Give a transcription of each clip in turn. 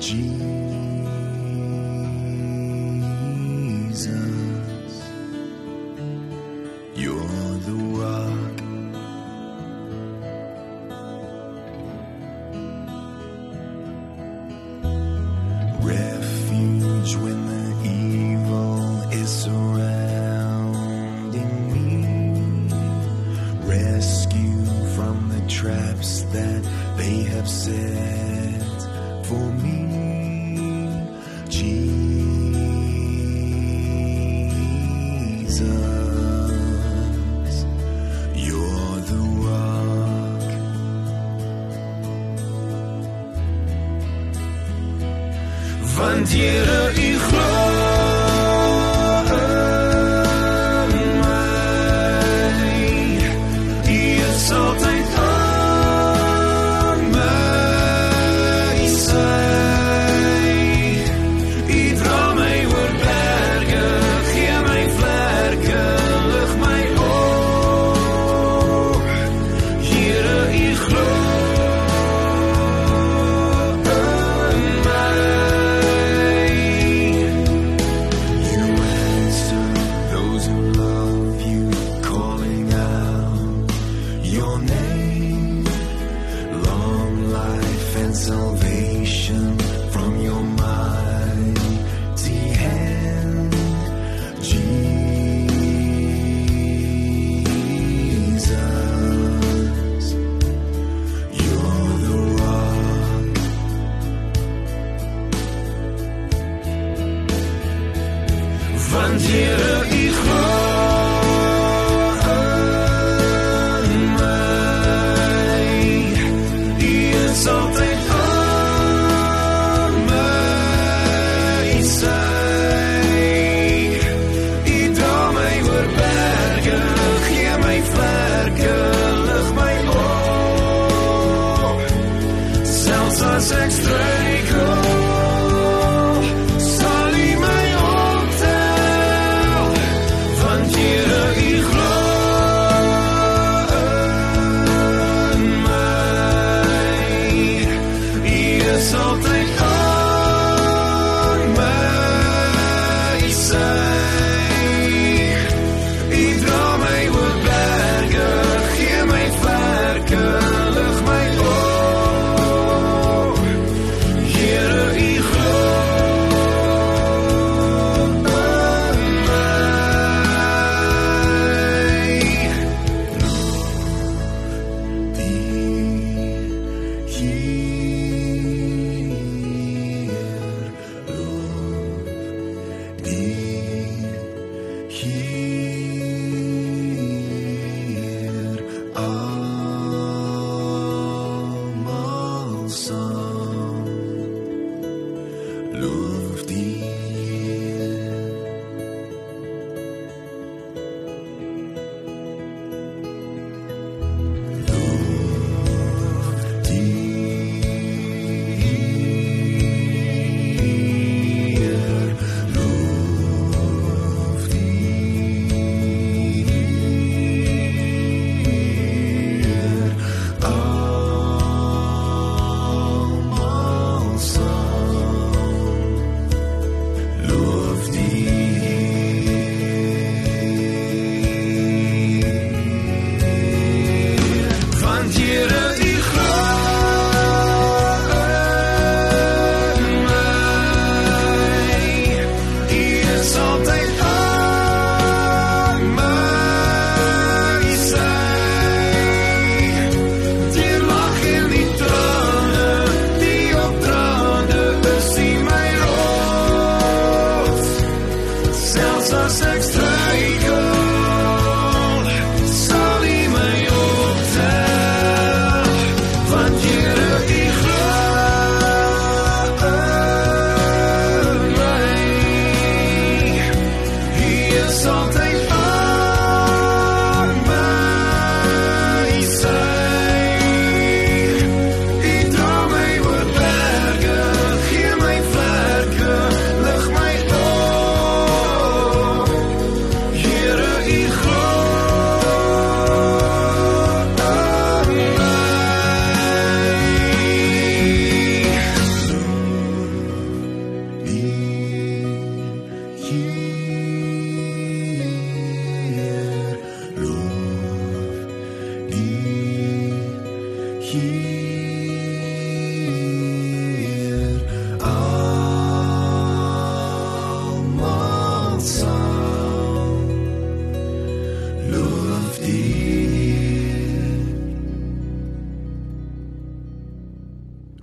Jesus, you're the rock. refuge when the evil is surrounding me. Rescue from the traps that they have set for me. Want Here u glo in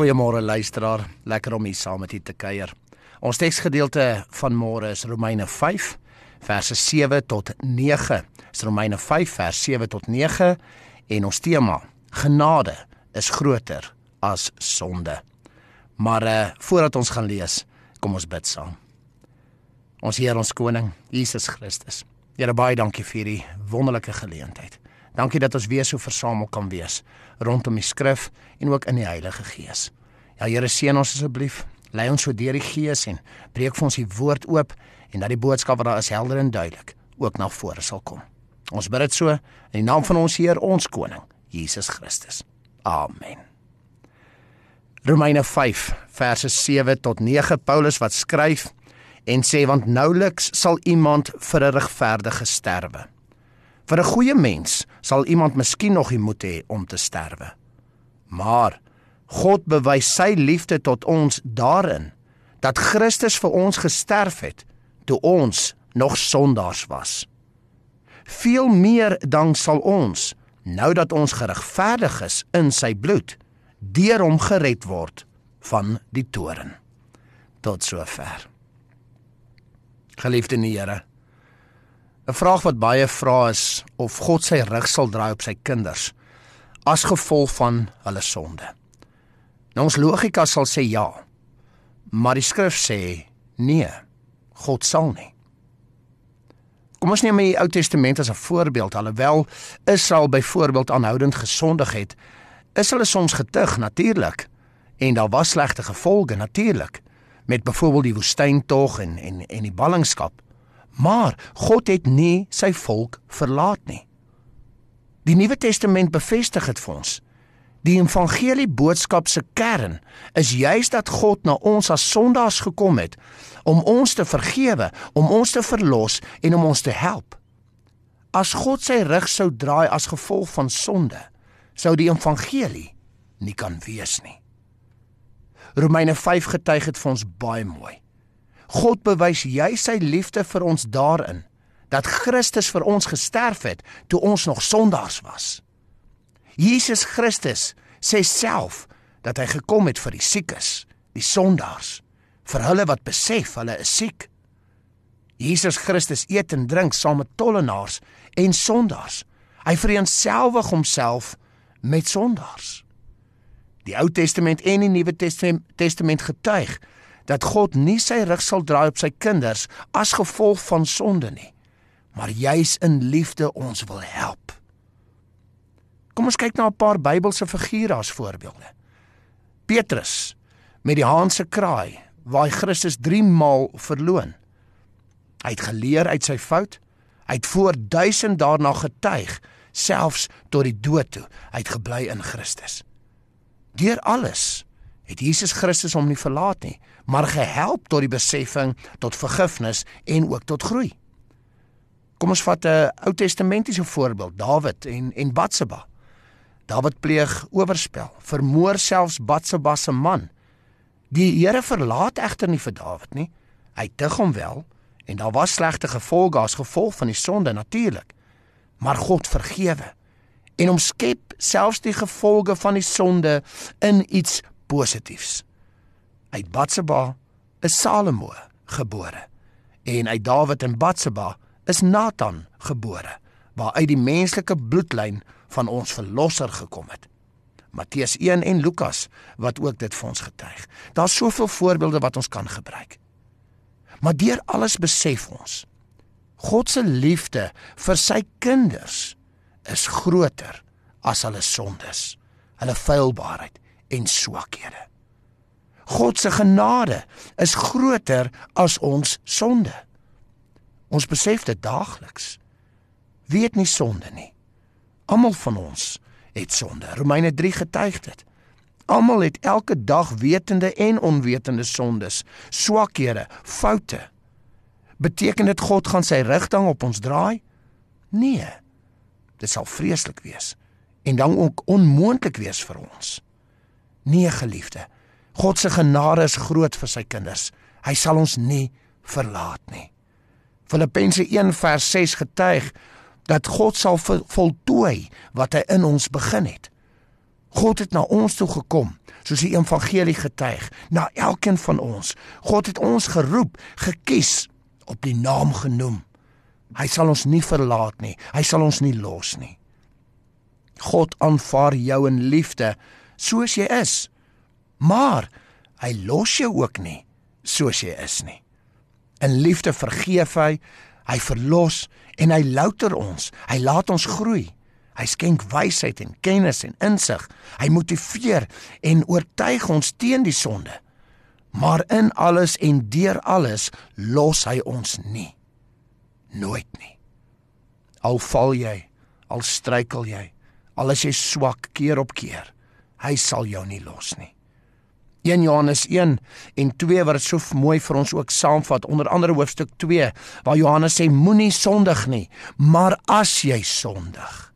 Goeiemôre luisteraar, lekker om hier saam met u te kuier. Ons teksgedeelte van môre is Romeine 5 verse 7 tot 9. Is Romeine 5 vers 7 tot 9 en ons tema: Genade is groter as sonde. Maar uh voordat ons gaan lees, kom ons bid saam. Ons Here ons koning, Jesus Christus. Here baie dankie vir hierdie wonderlike geleentheid. Dankie dat ons weer so versamel kan wees rondom die skrif en ook in die Heilige Gees. Ja Here seën ons asseblief. Lei ons so deur die Gees en breek vir ons die woord oop en dat die boodskap wat daar is helder en duidelik ook na vore sal kom. Ons bid dit so in die naam van ons Heer, ons koning, Jesus Christus. Amen. Romeine 5 verse 7 tot 9 Paulus wat skryf en sê want nouliks sal iemand vir 'n regverdige sterwe. Vir 'n goeie mens sal iemand miskien nog die moed hê om te sterwe. Maar God bewys sy liefde tot ons daarin dat Christus vir ons gesterf het toe ons nog sondaars was. Veel meer dan sal ons nou dat ons geregverdig is in sy bloed deur hom gered word van die toren. Tot sover. Geliefde in die Here. 'n Vraag wat baie vra is of God sy rug sal draai op sy kinders as gevolg van hulle sonde. Nou ons logika sal sê ja. Maar die skrif sê nee. God sal nie. Kom ons neem die Ou Testament as 'n voorbeeld. Alhoewel Israel byvoorbeeld aanhoudend gesondig het, is hulle soms getuig natuurlik en daar was slegte gevolge natuurlik met byvoorbeeld die woestyntog en en en die ballingskap. Maar God het nie sy volk verlaat nie. Die Nuwe Testament bevestig dit vir ons. Die evangelie boodskap se kern is juis dat God na ons as sondaars gekom het om ons te vergewe, om ons te verlos en om ons te help. As God sy rug sou draai as gevolg van sonde, sou die evangelie nie kan wees nie. Romeine 5 getuig dit vir ons baie mooi. God bewys jy sy liefde vir ons daarin dat Christus vir ons gesterf het toe ons nog sondaars was. Jesus Christus sê self dat hy gekom het vir die siekes, die sondaars, vir hulle wat besef hulle is siek. Jesus Christus eet en drink saam met tollenaars en sondaars. Hy vereenselwig homself met sondaars. Die Ou Testament en die Nuwe Testament getuig dat God nie sy rug sal draai op sy kinders as gevolg van sonde nie, maar juis in liefde ons wil help. Kom ons kyk na 'n paar Bybelse figure as voorbeelde. Petrus met die haan se kraai waar hy Christus 3 maal verloon. Hy het geleer uit sy fout. Hy het voor duisend daarna getuig, selfs tot die dood toe. Hy het gebly in Christus. Deur alles het Jesus Christus hom nie verlaat nie, maar gehelp tot die beseffing tot vergifnis en ook tot groei. Kom ons vat 'n Ou Testamentiese voorbeeld, Dawid en en Batseba. Dawid pleeg oorspel, vermoor selfs Batseba se man. Die Here verlaat egter nie vir Dawid nie. Hy dig hom wel en daar was slegte gevolge as gevolg van die sonde natuurlik. Maar God vergewe en omskep selfs die gevolge van die sonde in iets positiefs. Uit Batseba is Salomo gebore en uit Dawid en Batseba is Nathan gebore waaruit die menslike bloedlyn van ons verlosser gekom het. Matteus 1 en Lukas wat ook dit vir ons getuig. Daar's soveel voorbeelde wat ons kan gebruik. Maar deur alles besef ons God se liefde vir sy kinders is groter as hulle sondes, hulle feilbaarheid en swakhede. God se genade is groter as ons sonde. Ons besef dit daagliks. Wie het nie sonde nie? Almal van ons het sonde. Romeine 3 getuig dit. Almal het elke dag wetende en onwetende sondes, swakhede, foute. Beteken dit God gaan sy rigting op ons draai? Nee. Dit sal vreeslik wees en dan ook onmoontlik wees vir ons. Nee, geliefde. God se genade is groot vir sy kinders. Hy sal ons nie verlaat nie. Filippense 1 vers 6 getuig dat God sal voltooi wat hy in ons begin het. God het na ons toe gekom, soos die evangelie getuig, na elkeen van ons. God het ons geroep, gekies, op die naam genoem. Hy sal ons nie verlaat nie. Hy sal ons nie los nie. God aanvaar jou in liefde soos jy is. Maar hy los jou ook nie soos jy is nie. In liefde vergeef hy, hy verlos en hy louter ons. Hy laat ons groei. Hy skenk wysheid en kennis en insig. Hy motiveer en oortuig ons teen die sonde. Maar in alles en deur alles los hy ons nie. Nooit nie. Al val jy, al struikel jy, al is jy swak keer op keer, hy sal jou nie los nie. 1 Johannes 1 en 2 wat dit so mooi vir ons ook saamvat onder andere hoofstuk 2 waar Johannes sê moenie sondig nie maar as jy sondig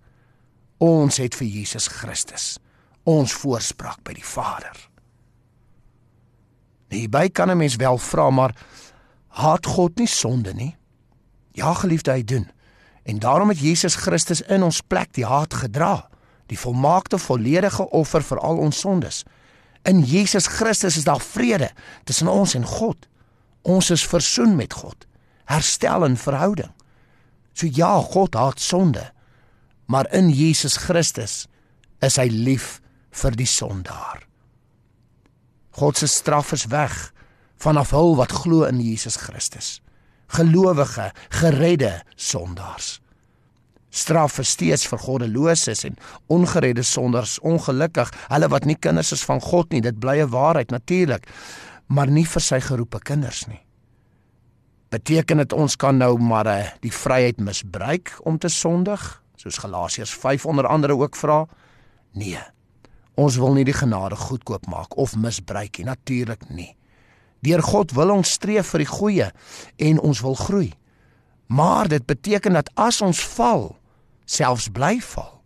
ons het vir Jesus Christus ons voorspraak by die Vader. Hierby kan 'n mens wel vra maar haat God nie sonde nie? Ja geliefde hy doen. En daarom het Jesus Christus in ons plek die haat gedra, die volmaakte volledige offer vir al ons sondes. In Jesus Christus is daar vrede tussen ons en God. Ons is versoen met God, herstel in verhouding. So ja, God haat sonde, maar in Jesus Christus is hy lief vir die sondaar. God se straf is weg vanaf hul wat glo in Jesus Christus gelowige, geredde sondaars. Straf is steeds vir goddeloses en ongeredde sondaars ongelukkig, hulle wat nie kinders is van God nie, dit bly 'n waarheid natuurlik, maar nie vir sy geroepe kinders nie. Beteken dit ons kan nou maar uh, die vryheid misbruik om te sondig, soos Galasiërs 5 onder andere ook vra? Nee. Ons wil nie die genade goedkoop maak of misbruik nie, natuurlik nie. Deur God wil ons streef vir die goeie en ons wil groei. Maar dit beteken dat as ons val, selfs bly val,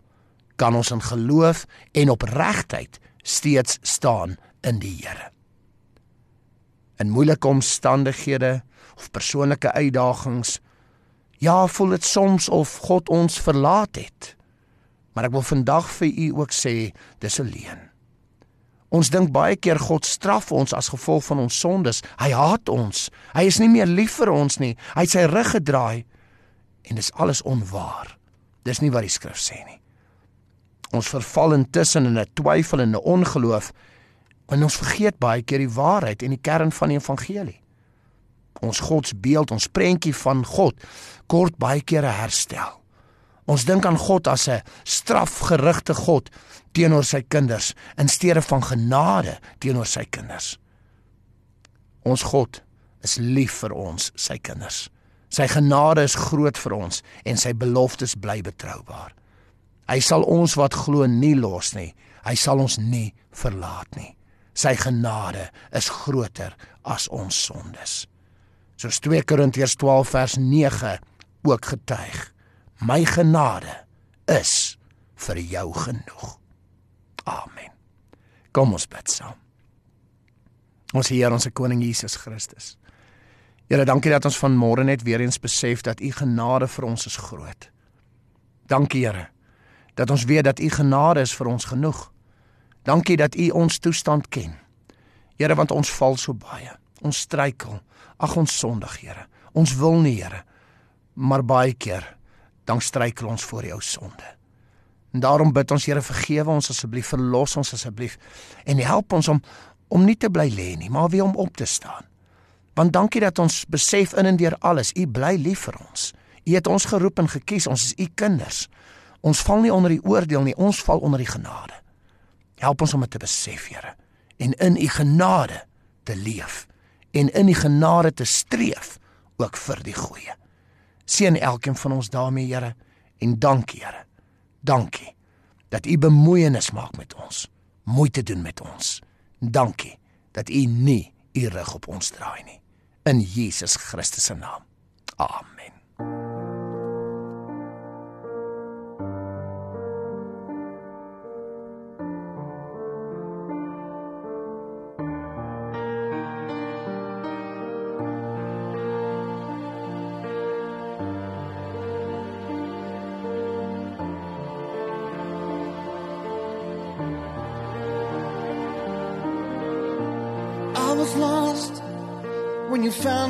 kan ons in geloof en opregtheid steeds staan in die Here. In moeilike omstandighede of persoonlike uitdagings, ja, voel dit soms of God ons verlaat het. Maar ek wil vandag vir u ook sê, dis alleen. Ons dink baie keer God straf ons as gevolg van ons sondes. Hy haat ons. Hy is nie meer lief vir ons nie. Hy het sy rug gedraai en dis alles onwaar. Dis nie wat die skrif sê nie. Ons verval intussen in 'n twyfel en 'n ongeloof en ons vergeet baie keer die waarheid en die kern van die evangelie. Ons godsbeeld, ons prentjie van God kort baie keer herstel. Ons dink aan God as 'n strafgerigte God teenoor sy kinders in steede van genade teenoor sy kinders. Ons God is lief vir ons, sy kinders. Sy genade is groot vir ons en sy beloftes bly betroubaar. Hy sal ons wat glo nie los nie. Hy sal ons nie verlaat nie. Sy genade is groter as ons sondes. Soos 2 Korintiërs 12 vers 9 ook getuig. My genade is vir jou genoeg. Amen. Kom ons bid saam. Ons Here, ons koning Jesus Christus. Here, dankie dat ons vanmôre net weer eens besef dat u genade vir ons is groot. Dankie Here dat ons weet dat u genade is vir ons genoeg. Dankie dat u ons toestand ken. Here, want ons val so baie. Ons struikel. Ag ons sondig, Here. Ons wil nie, Here. Maar baie keer dan struikel ons voor jou sonde. En daarom bid ons Here vergewe ons asseblief, verlos ons asseblief en help ons om om nie te bly lê nie, maar weer om op te staan. Want dankie dat ons besef in en deur alles, U bly lief vir ons. U het ons geroep en gekies, ons is U kinders. Ons val nie onder die oordeel nie, ons val onder die genade. Help ons om dit te besef, Here, en in U genade te leef en in U genade te streef ook vir die goeie. Seën elkeen van ons daarmee, Here, en dankie, Here Dankie dat u bemoeienis maak met ons, moeite doen met ons. Dankie dat u nie u rug op ons draai nie. In Jesus Christus se naam. Amen.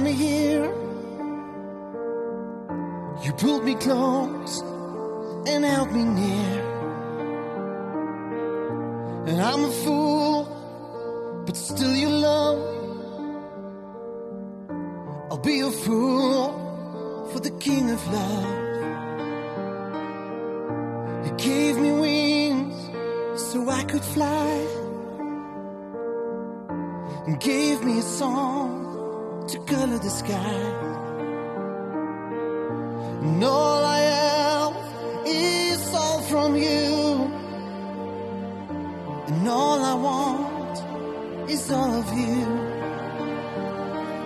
Me here. You pulled me close and held me near. And I'm a fool, but still you love. I'll be a fool for the king of love. He gave me wings so I could fly. And gave me a song to color the sky. And all I am is all from you. And all I want is all of you.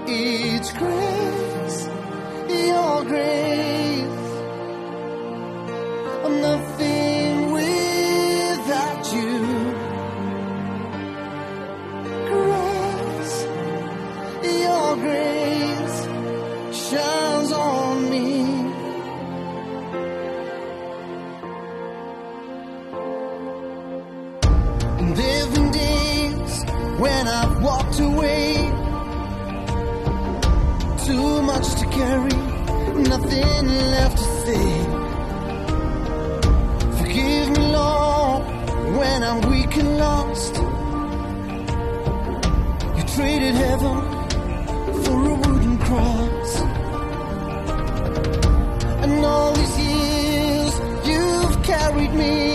It's grace, your grace. when I'm weak and lost. You traded heaven for a wooden cross. And all these years you've carried me.